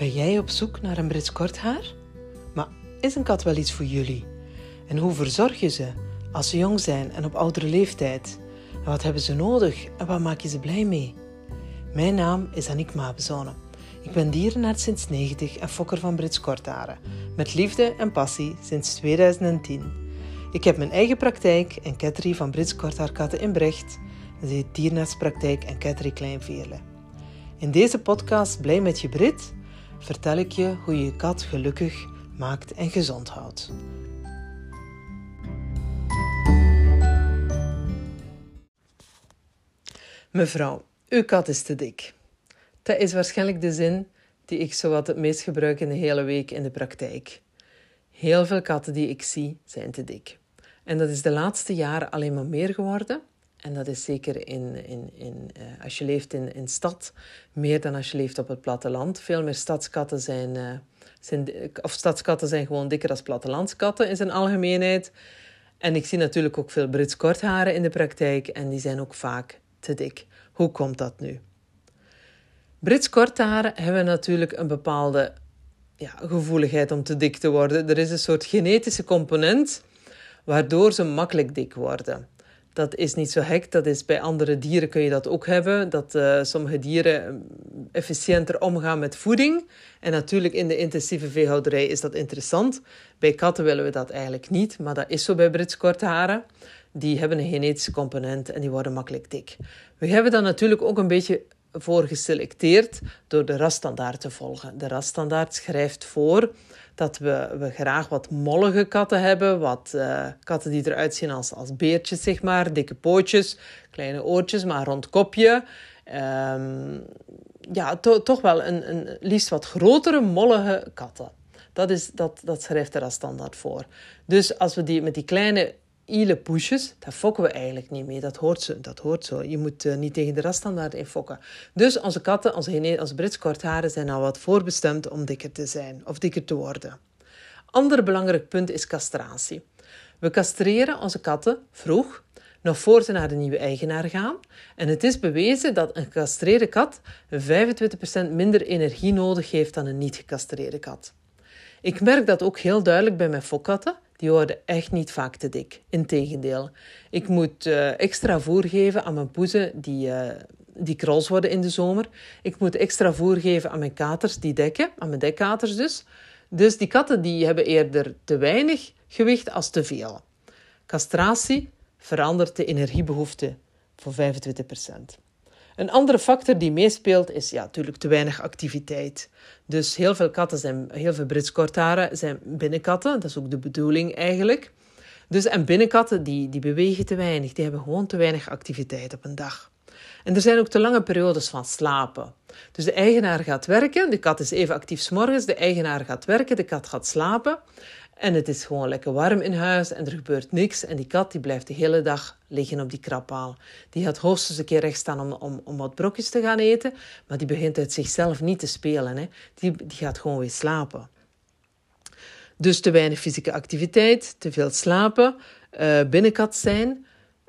Ben jij op zoek naar een Brits korthaar? Maar is een kat wel iets voor jullie? En hoe verzorg je ze als ze jong zijn en op oudere leeftijd? En wat hebben ze nodig en wat maak je ze blij mee? Mijn naam is Aniek Mabezone. Ik ben dierenarts sinds 90 en fokker van Brits kortharen. Met liefde en passie sinds 2010. Ik heb mijn eigen praktijk en ketterie van Brits korthaarkatten in Brecht. Dat heet dierenartspraktijk en ketterie Kleinveerle. In deze podcast Blij met je Brit vertel ik je hoe je je kat gelukkig maakt en gezond houdt. Mevrouw, uw kat is te dik. Dat is waarschijnlijk de zin die ik zowat het meest gebruik in de hele week in de praktijk. Heel veel katten die ik zie zijn te dik. En dat is de laatste jaren alleen maar meer geworden. En dat is zeker in, in, in, uh, als je leeft in, in stad, meer dan als je leeft op het platteland. Veel meer stadskatten zijn, uh, zijn, of stadskatten zijn gewoon dikker als plattelandskatten in zijn algemeenheid. En ik zie natuurlijk ook veel Brits kortharen in de praktijk en die zijn ook vaak te dik. Hoe komt dat nu? Brits kortharen hebben natuurlijk een bepaalde ja, gevoeligheid om te dik te worden. Er is een soort genetische component waardoor ze makkelijk dik worden. Dat is niet zo hek. Dat is bij andere dieren kun je dat ook hebben. Dat uh, sommige dieren efficiënter omgaan met voeding. En natuurlijk in de intensieve veehouderij is dat interessant. Bij katten willen we dat eigenlijk niet, maar dat is zo bij Brits kortharen. Die hebben een genetische component en die worden makkelijk dik. We hebben dan natuurlijk ook een beetje voor geselecteerd door de rasstandaard te volgen. De rasstandaard schrijft voor dat we, we graag wat mollige katten hebben, wat uh, katten die eruit zien als, als beertjes, zeg maar, dikke pootjes, kleine oortjes, maar rond kopje. Um, ja, to, toch wel een, een liefst wat grotere, mollige katten. Dat, is, dat, dat schrijft er als standaard voor. Dus als we die met die kleine ile poesjes, daar fokken we eigenlijk niet mee. Dat hoort zo. Dat hoort zo. Je moet uh, niet tegen de raststandaard in fokken. Dus onze katten, onze, onze Brits kortharen, zijn al wat voorbestemd om dikker te zijn of dikker te worden. Ander belangrijk punt is castratie. We castreren onze katten vroeg, nog voor ze naar de nieuwe eigenaar gaan. En het is bewezen dat een gecastreerde kat 25% minder energie nodig heeft dan een niet gecastreerde kat. Ik merk dat ook heel duidelijk bij mijn fokkatten. Die worden echt niet vaak te dik. Integendeel. Ik moet uh, extra voer geven aan mijn poezen die, uh, die krols worden in de zomer. Ik moet extra voer geven aan mijn katers die dekken, aan mijn dekkaters dus. Dus die katten die hebben eerder te weinig gewicht als te veel. Castratie verandert de energiebehoefte voor 25%. Een andere factor die meespeelt is ja, natuurlijk te weinig activiteit. Dus heel veel katten zijn, heel veel Brits kortharen zijn binnenkatten. Dat is ook de bedoeling eigenlijk. Dus, en binnenkatten die, die bewegen te weinig. Die hebben gewoon te weinig activiteit op een dag. En er zijn ook te lange periodes van slapen. Dus de eigenaar gaat werken, de kat is even actief s morgens, de eigenaar gaat werken, de kat gaat slapen. En het is gewoon lekker warm in huis en er gebeurt niks. En die kat die blijft de hele dag liggen op die krabpaal. Die gaat hoogstens een keer recht staan om, om, om wat brokjes te gaan eten. Maar die begint uit zichzelf niet te spelen. Hè. Die, die gaat gewoon weer slapen. Dus te weinig fysieke activiteit, te veel slapen, uh, binnenkat zijn.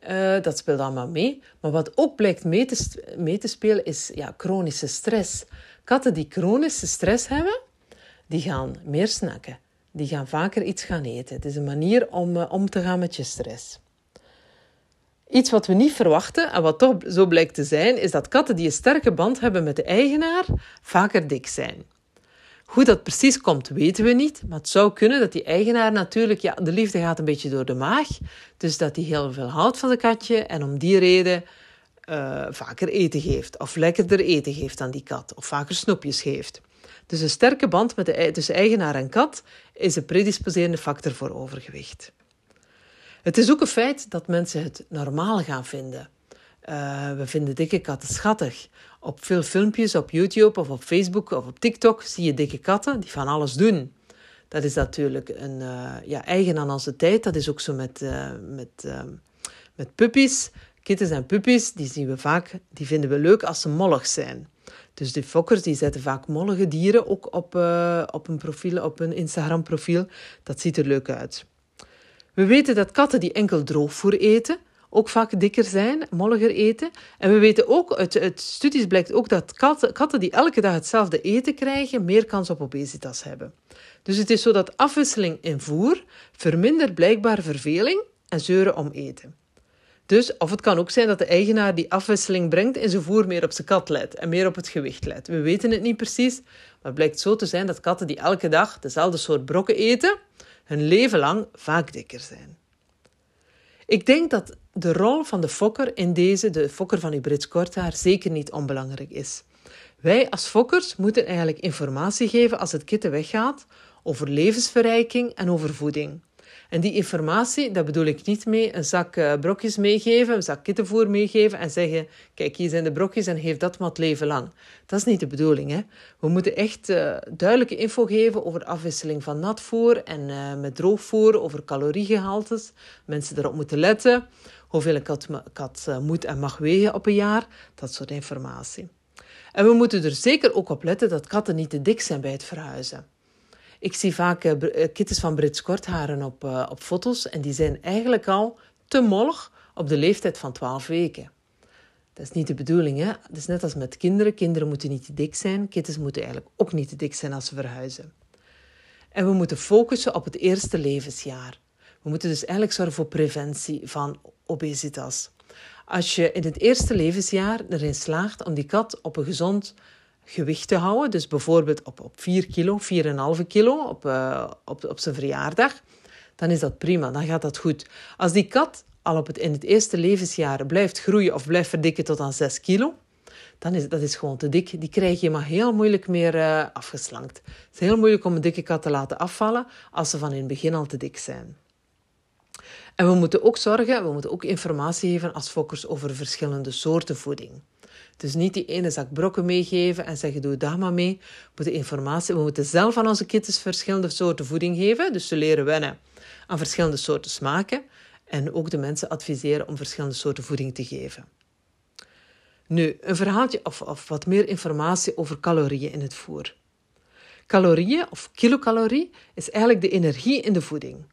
Uh, dat speelt allemaal mee. Maar wat ook blijkt mee te, mee te spelen is ja, chronische stress. Katten die chronische stress hebben, die gaan meer snakken die gaan vaker iets gaan eten. Het is een manier om uh, om te gaan met je stress. Iets wat we niet verwachten en wat toch zo blijkt te zijn, is dat katten die een sterke band hebben met de eigenaar vaker dik zijn. Hoe dat precies komt, weten we niet. Maar het zou kunnen dat die eigenaar natuurlijk, ja, de liefde gaat een beetje door de maag. Dus dat hij heel veel houdt van de katje en om die reden uh, vaker eten geeft. Of lekkerder eten geeft aan die kat. Of vaker snoepjes geeft. Dus een sterke band met de, tussen eigenaar en kat is een predisposerende factor voor overgewicht. Het is ook een feit dat mensen het normaal gaan vinden. Uh, we vinden dikke katten schattig. Op veel filmpjes op YouTube of op Facebook of op TikTok zie je dikke katten die van alles doen. Dat is natuurlijk een, uh, ja, eigen aan onze tijd. Dat is ook zo met, uh, met, met puppies. Kittens en puppies, die zien we vaak, die vinden we leuk als ze mollig zijn. Dus de fokkers die zetten vaak mollige dieren ook op, uh, op een profiel, op een Instagram profiel. Dat ziet er leuk uit. We weten dat katten die enkel droogvoer eten ook vaak dikker zijn, molliger eten. En we weten ook, uit, uit studies blijkt ook dat katten, katten die elke dag hetzelfde eten krijgen, meer kans op obesitas hebben. Dus het is zo dat afwisseling in voer vermindert blijkbaar verveling en zeuren om eten. Dus, of het kan ook zijn dat de eigenaar die afwisseling brengt in zijn voer meer op zijn kat let en meer op het gewicht let. We weten het niet precies, maar het blijkt zo te zijn dat katten die elke dag dezelfde soort brokken eten, hun leven lang vaak dikker zijn. Ik denk dat de rol van de fokker in deze, de fokker van uw Brits korthaar, zeker niet onbelangrijk is. Wij als fokkers moeten eigenlijk informatie geven als het kitten weggaat over levensverrijking en over voeding. En die informatie, dat bedoel ik niet mee een zak uh, brokjes meegeven, een zak kittenvoer meegeven en zeggen: Kijk, hier zijn de brokjes en geef dat maar het leven lang. Dat is niet de bedoeling. Hè? We moeten echt uh, duidelijke info geven over afwisseling van natvoer en uh, met droogvoer, over caloriegehaltes. Mensen erop moeten letten. Hoeveel een kat, kat moet en mag wegen op een jaar. Dat soort informatie. En we moeten er zeker ook op letten dat katten niet te dik zijn bij het verhuizen. Ik zie vaak uh, kittens van Brits kortharen op, uh, op foto's en die zijn eigenlijk al te mollig op de leeftijd van 12 weken. Dat is niet de bedoeling, hè? Het is net als met kinderen. Kinderen moeten niet te dik zijn. Kittens moeten eigenlijk ook niet te dik zijn als ze verhuizen. En we moeten focussen op het eerste levensjaar. We moeten dus eigenlijk zorgen voor preventie van obesitas. Als je in het eerste levensjaar erin slaagt om die kat op een gezond gewicht te houden. Dus bijvoorbeeld op, op 4 kilo, 4,5 kilo op, uh, op, op zijn verjaardag. Dan is dat prima, dan gaat dat goed. Als die kat al op het, in het eerste levensjaar blijft groeien of blijft verdikken tot aan 6 kilo, dan is dat is gewoon te dik. Die krijg je maar heel moeilijk meer uh, afgeslankt. Het is heel moeilijk om een dikke kat te laten afvallen als ze van in het begin al te dik zijn. En we moeten ook zorgen, we moeten ook informatie geven als fokkers over verschillende soorten voeding. Dus niet die ene zak brokken meegeven en zeggen doe daar maar mee. We moeten informatie, we moeten zelf aan onze kittens verschillende soorten voeding geven. Dus ze leren wennen aan verschillende soorten smaken. En ook de mensen adviseren om verschillende soorten voeding te geven. Nu, een verhaaltje of, of wat meer informatie over calorieën in het voer. Calorieën of kilocalorie is eigenlijk de energie in de voeding.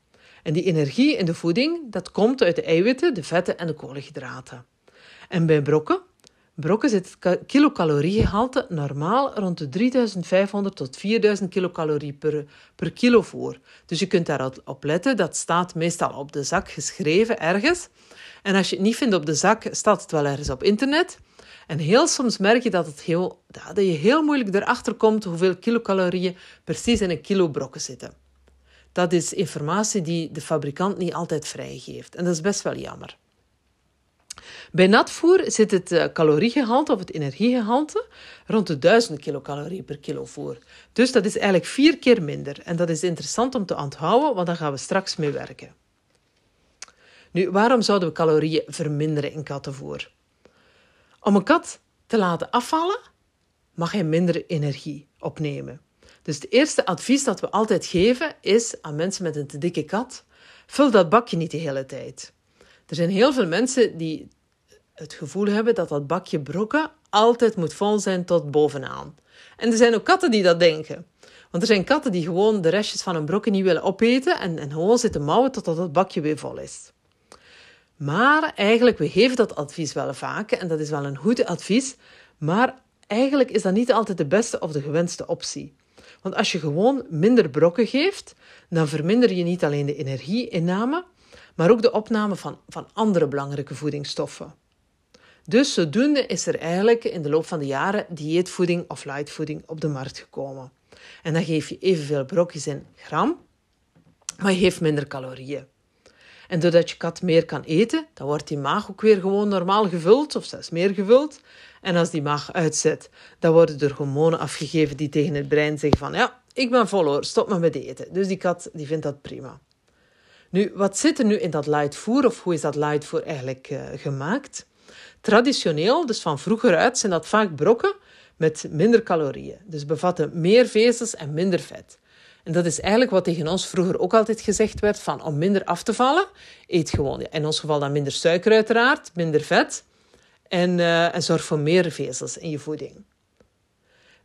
En die energie in de voeding, dat komt uit de eiwitten, de vetten en de koolhydraten. En bij brokken brokken zit het kilocaloriegehalte normaal rond de 3500 tot 4000 kilocalorie per, per kilo voor. Dus je kunt daarop letten, dat staat meestal op de zak geschreven ergens. En als je het niet vindt op de zak, staat het wel ergens op internet. En heel soms merk je dat, het heel, dat je heel moeilijk erachter komt hoeveel kilocalorieën precies in een kilo brokken zitten. Dat is informatie die de fabrikant niet altijd vrijgeeft. En dat is best wel jammer. Bij natvoer zit het uh, caloriegehalte of het energiegehalte rond de 1000 kilocalorie per kilo voer. Dus dat is eigenlijk vier keer minder. En dat is interessant om te onthouden, want daar gaan we straks mee werken. Nu, waarom zouden we calorieën verminderen in kattenvoer? Om een kat te laten afvallen, mag hij minder energie opnemen. Dus het eerste advies dat we altijd geven is aan mensen met een te dikke kat: vul dat bakje niet de hele tijd. Er zijn heel veel mensen die het gevoel hebben dat dat bakje brokken altijd moet vol zijn tot bovenaan. En er zijn ook katten die dat denken. Want er zijn katten die gewoon de restjes van een brokken niet willen opeten en, en gewoon zitten mouwen totdat het bakje weer vol is. Maar eigenlijk, we geven dat advies wel vaak en dat is wel een goed advies, maar eigenlijk is dat niet altijd de beste of de gewenste optie. Want als je gewoon minder brokken geeft, dan verminder je niet alleen de energieinname, maar ook de opname van, van andere belangrijke voedingsstoffen. Dus zodoende is er eigenlijk in de loop van de jaren dieetvoeding of lightvoeding op de markt gekomen. En dan geef je evenveel brokjes in gram, maar je geeft minder calorieën. En doordat je kat meer kan eten, dan wordt die maag ook weer gewoon normaal gevuld, of zelfs meer gevuld. En als die maag uitzet, dan worden er hormonen afgegeven die tegen het brein zeggen van ja, ik ben vol hoor, stop maar met eten. Dus die kat die vindt dat prima. Nu, wat zit er nu in dat lightvoer, of hoe is dat lightvoer eigenlijk uh, gemaakt? Traditioneel, dus van vroeger uit, zijn dat vaak brokken met minder calorieën. Dus bevatten meer vezels en minder vet. En dat is eigenlijk wat tegen ons vroeger ook altijd gezegd werd: van om minder af te vallen, eet gewoon. In ons geval dan minder suiker, uiteraard, minder vet. En, uh, en zorg voor meer vezels in je voeding.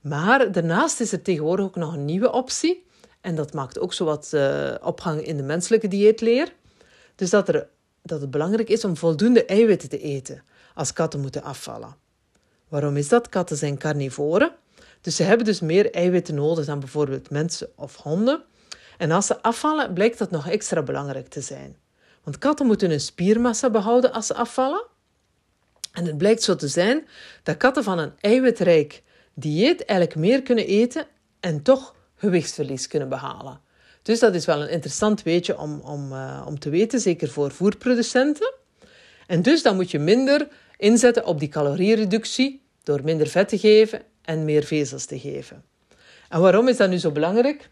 Maar daarnaast is er tegenwoordig ook nog een nieuwe optie. En dat maakt ook zo wat uh, opgang in de menselijke dieetleer. Dus dat er dat het belangrijk is om voldoende eiwitten te eten als katten moeten afvallen. Waarom is dat? Katten zijn carnivoren, dus ze hebben dus meer eiwitten nodig dan bijvoorbeeld mensen of honden. En als ze afvallen, blijkt dat nog extra belangrijk te zijn. Want katten moeten hun spiermassa behouden als ze afvallen. En het blijkt zo te zijn dat katten van een eiwitrijk dieet eigenlijk meer kunnen eten en toch gewichtsverlies kunnen behalen. Dus dat is wel een interessant weetje om, om, uh, om te weten, zeker voor voerproducenten. En dus dan moet je minder inzetten op die caloriereductie door minder vet te geven en meer vezels te geven. En waarom is dat nu zo belangrijk?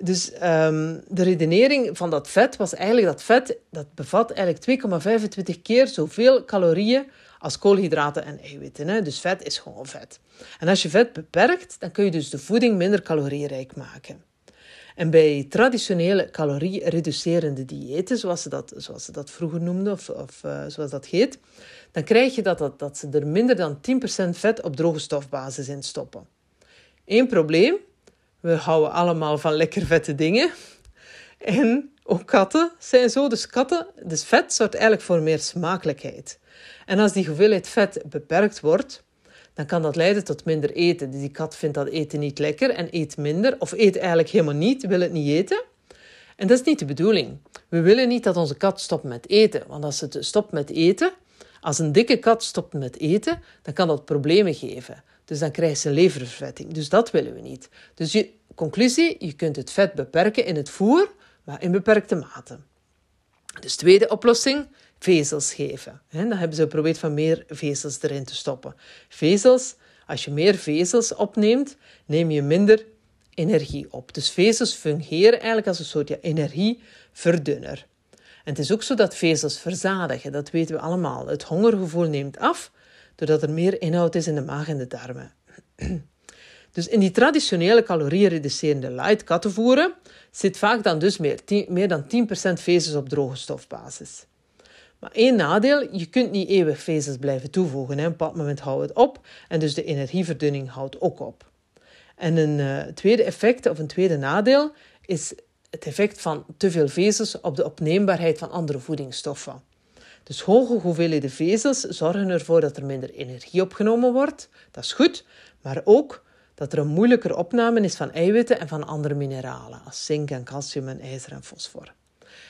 Dus um, de redenering van dat vet was eigenlijk dat vet dat bevat eigenlijk 2,25 keer zoveel calorieën als koolhydraten en eiwitten. Hè? Dus vet is gewoon vet. En als je vet beperkt, dan kun je dus de voeding minder calorierijk maken. En bij traditionele calorie-reducerende diëten, zoals ze, dat, zoals dat vroeger noemden, of, of uh, zoals dat heet, dan krijg je dat, dat, dat ze er minder dan 10% vet op droge stofbasis in stoppen. Eén probleem, we houden allemaal van lekker vette dingen. En ook katten zijn zo. Dus katten, dus vet zorgt eigenlijk voor meer smakelijkheid. En als die hoeveelheid vet beperkt wordt, dan kan dat leiden tot minder eten. Dus die kat vindt dat eten niet lekker en eet minder, of eet eigenlijk helemaal niet, wil het niet eten. En dat is niet de bedoeling. We willen niet dat onze kat stopt met eten, want als ze stopt met eten, als een dikke kat stopt met eten, dan kan dat problemen geven. Dus dan krijgt ze leververvetting. Dus dat willen we niet. Dus je, conclusie, je kunt het vet beperken in het voer, maar in beperkte mate. Dus tweede oplossing, vezels geven. dan hebben ze geprobeerd van meer vezels erin te stoppen. Vezels, als je meer vezels opneemt, neem je minder energie op. Dus vezels fungeren eigenlijk als een soort ja, energieverdunner. En het is ook zo dat vezels verzadigen, dat weten we allemaal. Het hongergevoel neemt af doordat er meer inhoud is in de maag en de darmen. Dus in die traditionele caloriereducerende light kattenvoeren zit vaak dan dus meer, meer dan 10% vezels op droge stofbasis. Maar één nadeel, je kunt niet eeuwig vezels blijven toevoegen. Hè. Op een bepaald moment houdt het op en dus de energieverdunning houdt ook op. En een uh, tweede effect of een tweede nadeel is het effect van te veel vezels op de opneembaarheid van andere voedingsstoffen. Dus hoge hoeveelheden vezels zorgen ervoor dat er minder energie opgenomen wordt. Dat is goed, maar ook dat er een moeilijker opname is van eiwitten en van andere mineralen, als zink en calcium en ijzer en fosfor.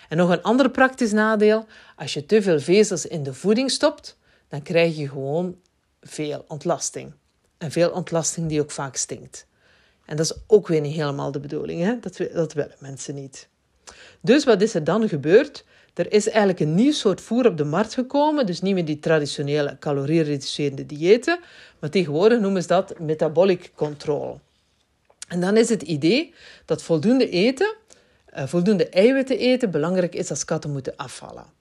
En nog een ander praktisch nadeel: als je te veel vezels in de voeding stopt, dan krijg je gewoon veel ontlasting. En veel ontlasting die ook vaak stinkt. En dat is ook weer niet helemaal de bedoeling, hè? Dat, dat willen mensen niet. Dus wat is er dan gebeurd? Er is eigenlijk een nieuw soort voer op de markt gekomen, dus niet meer die traditionele caloriereducerende diëten, maar tegenwoordig noemen ze dat metabolic control. En dan is het idee dat voldoende eten, uh, voldoende eiwitten eten, belangrijk is als katten moeten afvallen.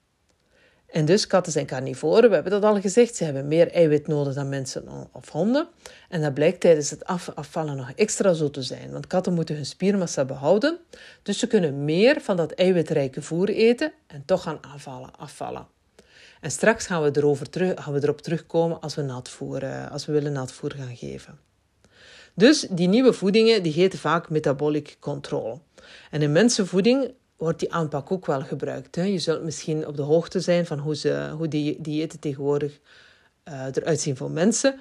En dus katten zijn carnivoren, we hebben dat al gezegd. Ze hebben meer eiwit nodig dan mensen of honden. En dat blijkt tijdens het afvallen nog extra zo te zijn. Want katten moeten hun spiermassa behouden. Dus ze kunnen meer van dat eiwitrijke voer eten en toch gaan afvallen. afvallen. En straks gaan we, erover terug, gaan we erop terugkomen als we, natvoer, eh, als we willen natvoer gaan geven. Dus die nieuwe voedingen die heten vaak metabolic control. En in mensenvoeding wordt die aanpak ook wel gebruikt. Hè? Je zult misschien op de hoogte zijn van hoe, ze, hoe die diëten tegenwoordig uh, eruit zien voor mensen.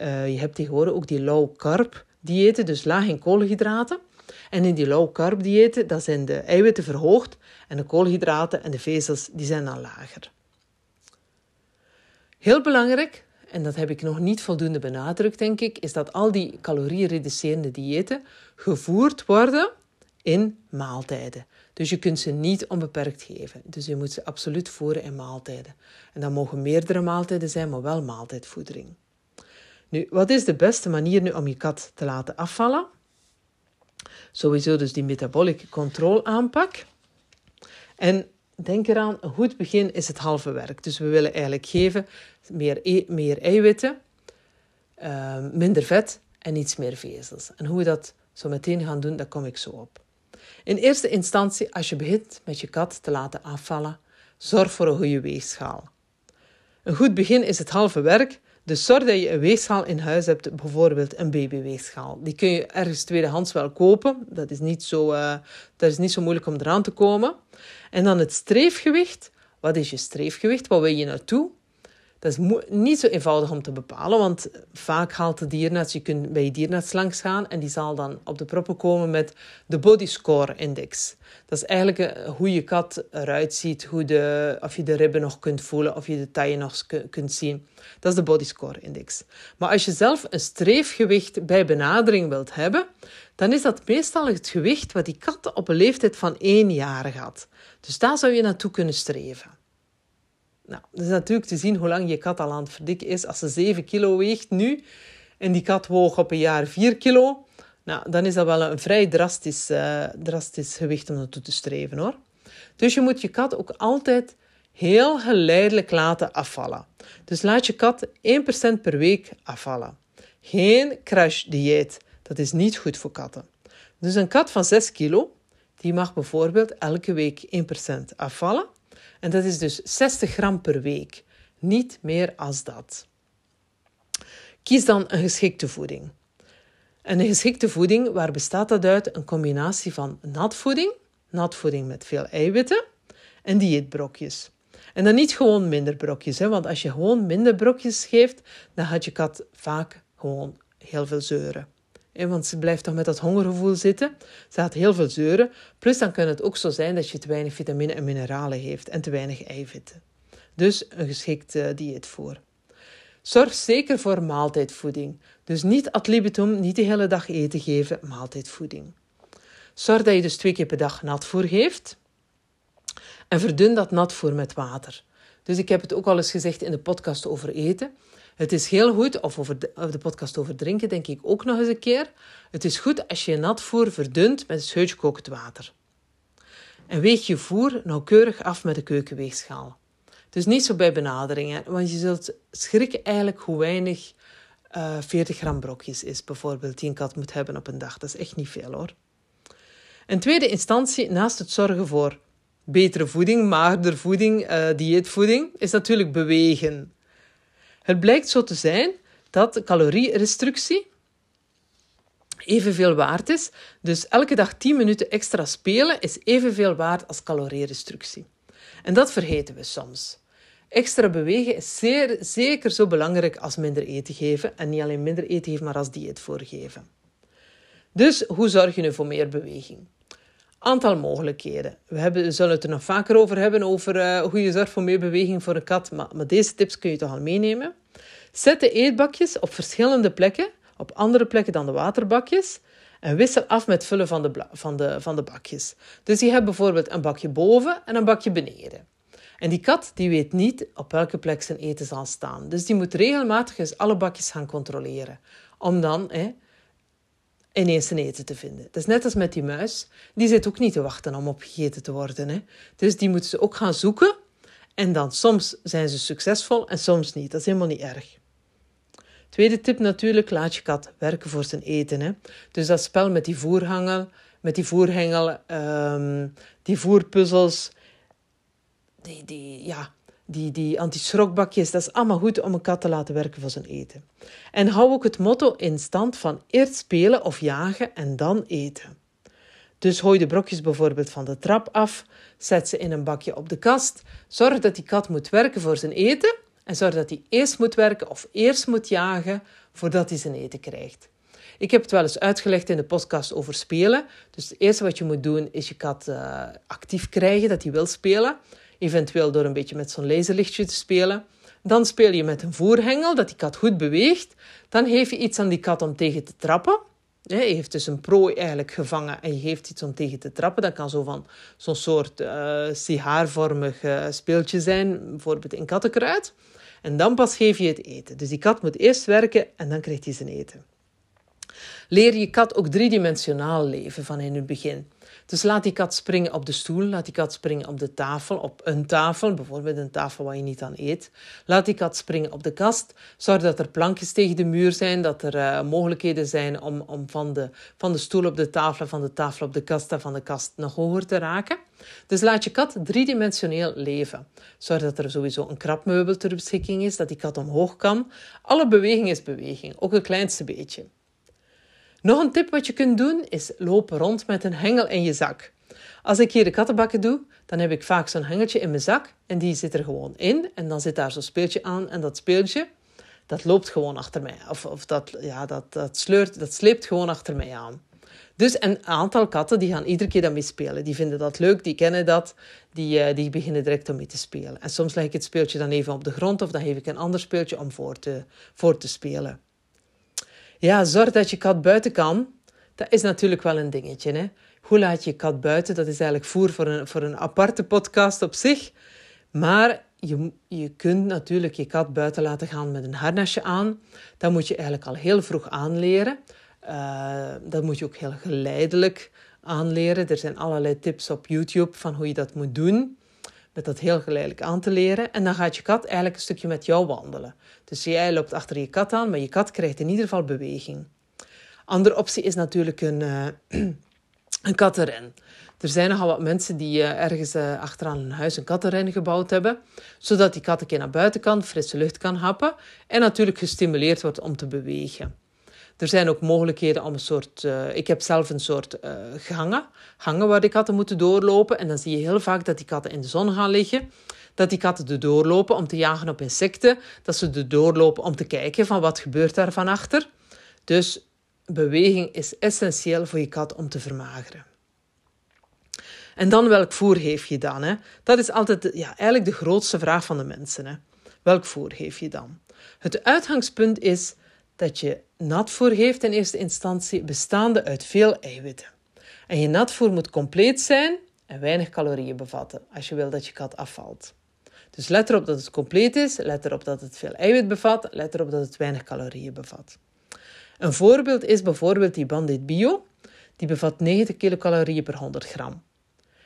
Uh, je hebt tegenwoordig ook die low carb diëten, dus laag in koolhydraten. En in die low carb diëten, dan zijn de eiwitten verhoogd en de koolhydraten en de vezels die zijn dan lager. Heel belangrijk, en dat heb ik nog niet voldoende benadrukt, denk ik, is dat al die caloriereducerende diëten gevoerd worden in maaltijden. Dus je kunt ze niet onbeperkt geven. Dus je moet ze absoluut voeren in maaltijden. En dat mogen meerdere maaltijden zijn, maar wel maaltijdvoedering. Nu, wat is de beste manier nu om je kat te laten afvallen? Sowieso dus die metabolic control aanpak. En denk eraan, een goed begin is het halve werk. Dus we willen eigenlijk geven meer, e meer eiwitten, uh, minder vet en iets meer vezels. En hoe we dat zo meteen gaan doen, daar kom ik zo op. In eerste instantie, als je begint met je kat te laten afvallen, zorg voor een goede weegschaal. Een goed begin is het halve werk, dus zorg dat je een weegschaal in huis hebt, bijvoorbeeld een babyweegschaal. Die kun je ergens tweedehands wel kopen, dat is niet zo, uh, dat is niet zo moeilijk om eraan te komen. En dan het streefgewicht Wat is je streefgewicht? Wat wil je naartoe? Dat is niet zo eenvoudig om te bepalen, want vaak haalt de dierarts, je kunt bij je dierarts langs gaan en die zal dan op de proppen komen met de Body Score Index. Dat is eigenlijk eh, hoe je kat eruit ziet, hoe de, of je de ribben nog kunt voelen, of je de taille nog kunt zien. Dat is de Body Score Index. Maar als je zelf een streefgewicht bij benadering wilt hebben, dan is dat meestal het gewicht wat die kat op een leeftijd van één jaar had. Dus daar zou je naartoe kunnen streven. Nou, dat is natuurlijk te zien hoe lang je kat al aan het verdikken is. Als ze 7 kilo weegt nu en die kat woog op een jaar 4 kilo, nou, dan is dat wel een vrij drastisch, uh, drastisch gewicht om naartoe te streven hoor. Dus je moet je kat ook altijd heel geleidelijk laten afvallen. Dus laat je kat 1% per week afvallen. Geen crash dieet. Dat is niet goed voor katten. Dus een kat van 6 kilo, die mag bijvoorbeeld elke week 1% afvallen. En dat is dus 60 gram per week. Niet meer als dat. Kies dan een geschikte voeding. En een geschikte voeding, waar bestaat dat uit? Een combinatie van natvoeding, natvoeding met veel eiwitten en dieetbrokjes. En dan niet gewoon minder brokjes, hè? want als je gewoon minder brokjes geeft, dan gaat je kat vaak gewoon heel veel zeuren. Want ze blijft toch met dat hongergevoel zitten. Ze gaat heel veel zeuren. Plus dan kan het ook zo zijn dat je te weinig vitamine en mineralen heeft en te weinig eiwitten. Dus een geschikt uh, dieet voor. Zorg zeker voor maaltijdvoeding. Dus niet ad libitum, niet de hele dag eten geven, maaltijdvoeding. Zorg dat je dus twee keer per dag natvoer geeft. En verdun dat natvoer met water. Dus ik heb het ook al eens gezegd in de podcast over eten. Het is heel goed, of over de, podcast over drinken denk ik ook nog eens een keer. Het is goed als je nat voer verdunt met een scheutje kokend water. En weeg je voer nauwkeurig af met de keukenweegschaal. Dus niet zo bij benaderingen, want je zult schrikken eigenlijk hoe weinig uh, eh, 40 gram brokjes is, bijvoorbeeld, die een kat moet hebben op een dag. Dat is echt niet veel hoor. In tweede instantie, naast het zorgen voor betere voeding, magerder voeding, uh, dieetvoeding, is natuurlijk bewegen. Het blijkt zo te zijn dat calorierestructie evenveel waard is. Dus elke dag 10 minuten extra spelen is evenveel waard als calorierestructie. En dat vergeten we soms. Extra bewegen is zeer, zeker zo belangrijk als minder eten geven. En niet alleen minder eten geven, maar als dieet voorgeven. Dus hoe zorg je nu voor meer beweging? Aantal mogelijkheden. We, hebben, we zullen het er nog vaker over hebben, over uh, hoe je zorgt voor meer beweging voor een kat. Maar, deze tips kun je toch al meenemen. Zet de eetbakjes op verschillende plekken, op andere plekken dan de waterbakjes. En wissel af met vullen van de, van de, van de bakjes. Dus je hebt bijvoorbeeld een bakje boven en een bakje beneden. En die kat die weet niet op welke plek zijn eten zal staan. Dus die moet regelmatig eens alle bakjes gaan controleren. Om dan ineens zijn eten te vinden. Dat is net als met die muis. Die zit ook niet te wachten om opgegeten te worden. Hè. Dus die moet ze ook gaan zoeken. En dan soms zijn ze succesvol en soms niet. Dat is helemaal niet erg. Tweede tip natuurlijk, laat je kat werken voor zijn eten. Hè. Dus dat spel met die voerhangel, met die voerhengel, um, die voerpuzzels, die, die, ja, die, die anti-schrokbakjes, dat is allemaal goed om een kat te laten werken voor zijn eten. En hou ook het motto in stand van eerst spelen of jagen en dan eten. Dus gooi de brokjes bijvoorbeeld van de trap af, zet ze in een bakje op de kast, zorg dat die kat moet werken voor zijn eten en zorg dat hij eerst moet werken of eerst moet jagen voordat hij zijn eten krijgt. Ik heb het wel eens uitgelegd in de podcast over spelen. Dus het eerste wat je moet doen is je kat uh, actief krijgen, dat hij wil spelen. Eventueel door een beetje met zo'n laserlichtje te spelen. Dan speel je met een voerhengel, dat die kat goed beweegt. Dan geef je iets aan die kat om tegen te trappen. Je heeft dus een prooi eigenlijk gevangen en je geeft iets om tegen te trappen. Dat kan zo van zo'n soort uh, sigaarvormig uh, speeltje zijn, bijvoorbeeld in kattenkruid. En dan pas geef je het eten. Dus die kat moet eerst werken en dan krijgt hij zijn eten. Leer je kat ook driedimensionaal leven van in het begin. Dus laat die kat springen op de stoel, laat die kat springen op de tafel, op een tafel, bijvoorbeeld een tafel waar je niet aan eet. Laat die kat springen op de kast. Zorg dat er plankjes tegen de muur zijn, dat er uh, mogelijkheden zijn om, om van, de, van de stoel op de tafel, van de tafel op de kast en van de kast nog hoger te raken. Dus laat je kat driedimensioneel leven. Zorg dat er sowieso een krabmeubel ter beschikking is, dat die kat omhoog kan. Alle beweging is beweging, ook het kleinste beetje. Nog een tip wat je kunt doen is lopen rond met een hengel in je zak. Als ik hier de kattenbakken doe, dan heb ik vaak zo'n hengeltje in mijn zak en die zit er gewoon in. En dan zit daar zo'n speeltje aan en dat speeltje, dat loopt gewoon achter mij. Of, of dat, ja, dat, dat, sleurt, dat sleept gewoon achter mij aan. Dus een aantal katten die gaan iedere keer daarmee spelen. Die vinden dat leuk, die kennen dat, die, uh, die beginnen direct om mee te spelen. En soms leg ik het speeltje dan even op de grond of dan geef ik een ander speeltje om voor te, voor te spelen. Ja, zorg dat je kat buiten kan. Dat is natuurlijk wel een dingetje. Hè? Hoe laat je kat buiten? Dat is eigenlijk voer voor een, voor een aparte podcast op zich. Maar je, je kunt natuurlijk je kat buiten laten gaan met een harnasje aan. Dat moet je eigenlijk al heel vroeg aanleren. Uh, dat moet je ook heel geleidelijk aanleren. Er zijn allerlei tips op YouTube van hoe je dat moet doen. Met dat heel geleidelijk aan te leren. En dan gaat je kat eigenlijk een stukje met jou wandelen. Dus jij loopt achter je kat aan, maar je kat krijgt in ieder geval beweging. Andere optie is natuurlijk een, uh, een kattenren. Er zijn nogal wat mensen die uh, ergens uh, achteraan hun huis een kattenren gebouwd hebben, zodat die kat een keer naar buiten kan, frisse lucht kan happen en natuurlijk gestimuleerd wordt om te bewegen. Er zijn ook mogelijkheden om een soort. Uh, ik heb zelf een soort uh, gangen, gangen waar de katten moeten doorlopen. En dan zie je heel vaak dat die katten in de zon gaan liggen. Dat die katten er doorlopen om te jagen op insecten. Dat ze er doorlopen om te kijken van wat gebeurt daar van achter. Dus beweging is essentieel voor je kat om te vermageren. En dan welk voer geef je dan? Hè? Dat is altijd ja, eigenlijk de grootste vraag van de mensen. Hè? Welk voer geef je dan? Het uitgangspunt is dat je natvoer geeft in eerste instantie bestaande uit veel eiwitten. En je natvoer moet compleet zijn en weinig calorieën bevatten als je wil dat je kat afvalt. Dus let erop dat het compleet is, let erop dat het veel eiwit bevat, let erop dat het weinig calorieën bevat. Een voorbeeld is bijvoorbeeld die Bandit Bio. Die bevat 90 kilocalorieën per 100 gram.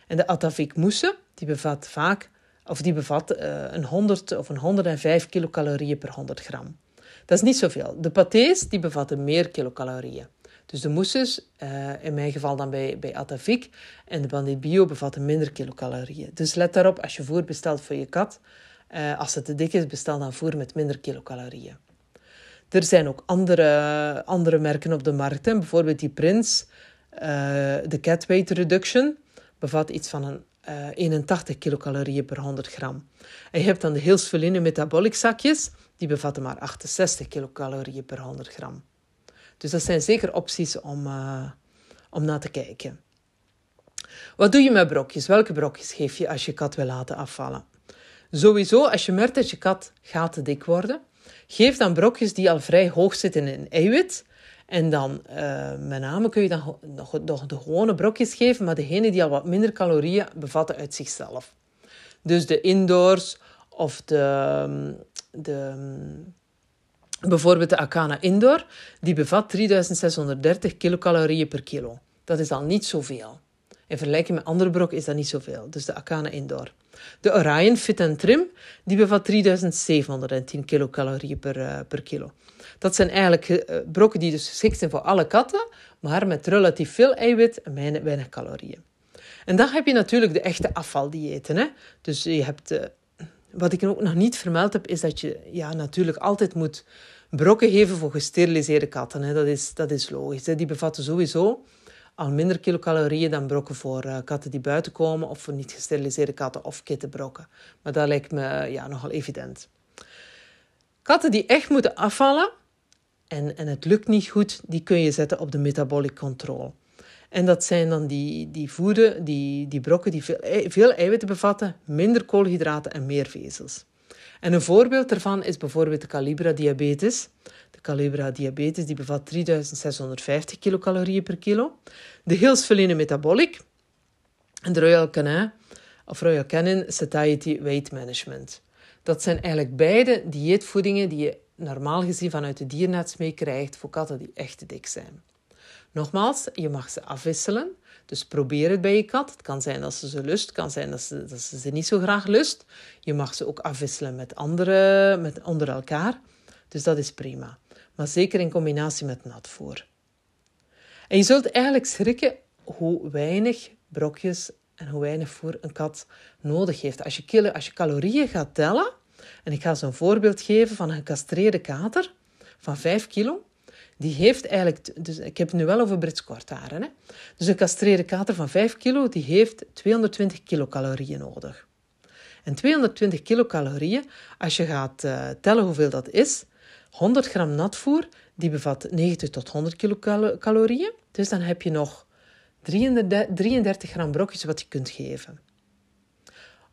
En de Atavik Mousse, die bevat vaak, of die bevat uh, een 100 of een 105 kilocalorieën per 100 gram. Dat is niet zoveel. De pâtés die bevatten meer kilocalorieën. Dus de mousses, uh, in mijn geval dan bij, bij Atavik, en de Bandit Bio bevatten minder kilocalorieën. Dus let daarop als je voer bestelt voor je kat. Uh, als het te dik is, bestel dan voer met minder kilocalorieën. Er zijn ook andere, andere merken op de markt. Bijvoorbeeld die Prince, uh, de Cat Weight Reduction, bevat iets van een 81 kilocalorieën per 100 gram. Je hebt dan de Hills Metabolic zakjes die bevatten maar 68 kilocalorieën per 100 gram. Dus dat zijn zeker opties om, uh, om naar te kijken. Wat doe je met brokjes? Welke brokjes geef je als je kat wil laten afvallen? Sowieso, als je merkt dat je kat gaat te dik worden, geef dan brokjes die al vrij hoog zitten in eiwit. En dan, uh, met name kun je dan nog, nog de gewone brokjes geven, maar degene die al wat minder calorieën bevatten uit zichzelf. Dus de indoors of de, de, bijvoorbeeld de Akana Indoor, die bevat 3630 kilocalorieën per kilo. Dat is al niet zoveel. In vergelijking met andere brokken is dat niet zoveel. Dus de Akana Indoor. De Orion Fit Trim, die bevat 3710 kilocalorieën per, uh, per kilo. Dat zijn eigenlijk uh, brokken die dus geschikt zijn voor alle katten, maar met relatief veel eiwit en weinig, calorieën. En dan heb je natuurlijk de echte afvaldiëten. Hè? Dus je hebt uh, wat ik ook nog niet vermeld heb, is dat je ja, natuurlijk altijd moet brokken geven voor gesteriliseerde katten. Hè. Dat, is, dat is logisch. Hè. Die bevatten sowieso al minder kilocalorieën dan brokken voor uh, katten die buiten komen of voor niet gesteriliseerde katten of kittenbrokken. Maar dat lijkt me ja, nogal evident. Katten die echt moeten afvallen en, en het lukt niet goed, die kun je zetten op de metabolic control. En dat zijn dan die, die voeden, die, die brokken die veel, veel eiwitten bevatten, minder koolhydraten en meer vezels. En een voorbeeld daarvan is bijvoorbeeld de Calibra Diabetes. De Calibra Diabetes die bevat 3650 kilocalorieën per kilo. De Hills Metabolic en de Royal Canin of Royal Canin Satiety Weight Management. Dat zijn eigenlijk beide dieetvoedingen die je normaal gezien vanuit de dierarts meekrijgt voor katten die echt dik zijn. Nogmaals, je mag ze afwisselen. Dus probeer het bij je kat. Het kan zijn dat ze ze lust, het kan zijn dat ze, dat ze ze niet zo graag lust. Je mag ze ook afwisselen met andere, met onder elkaar. Dus dat is prima. Maar zeker in combinatie met natvoer. En je zult eigenlijk schrikken hoe weinig brokjes en hoe weinig voer een kat nodig heeft. Als je, als je calorieën gaat tellen, en ik ga zo'n voorbeeld geven van een gecastreerde kater van 5 kilo, die heeft eigenlijk, dus ik heb het nu wel over Brits kortharen. Hè? Dus een castreerde kater van 5 kilo, die heeft 220 kilocalorieën nodig. En 220 kilocalorieën, als je gaat uh, tellen hoeveel dat is, 100 gram natvoer, die bevat 90 tot 100 kilocalorieën. Dus dan heb je nog 33 gram brokjes wat je kunt geven.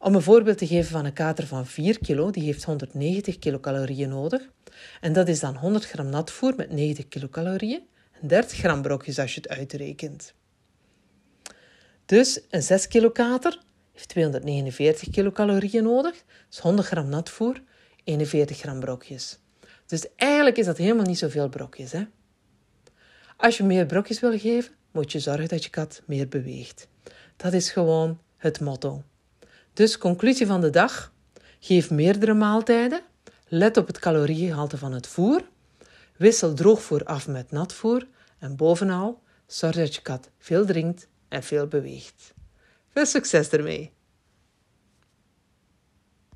Om een voorbeeld te geven van een kater van 4 kilo, die heeft 190 kilocalorieën nodig. En dat is dan 100 gram natvoer met 90 kilocalorieën en 30 gram brokjes als je het uitrekent. Dus een 6 kilo kater heeft 249 kilocalorieën nodig, dus 100 gram natvoer, 41 gram brokjes. Dus eigenlijk is dat helemaal niet zoveel brokjes. Hè? Als je meer brokjes wil geven, moet je zorgen dat je kat meer beweegt. Dat is gewoon het motto. Dus conclusie van de dag: geef meerdere maaltijden, let op het caloriegehalte van het voer, wissel droogvoer af met natvoer en bovenal zorg dat je kat veel drinkt en veel beweegt. Veel succes ermee!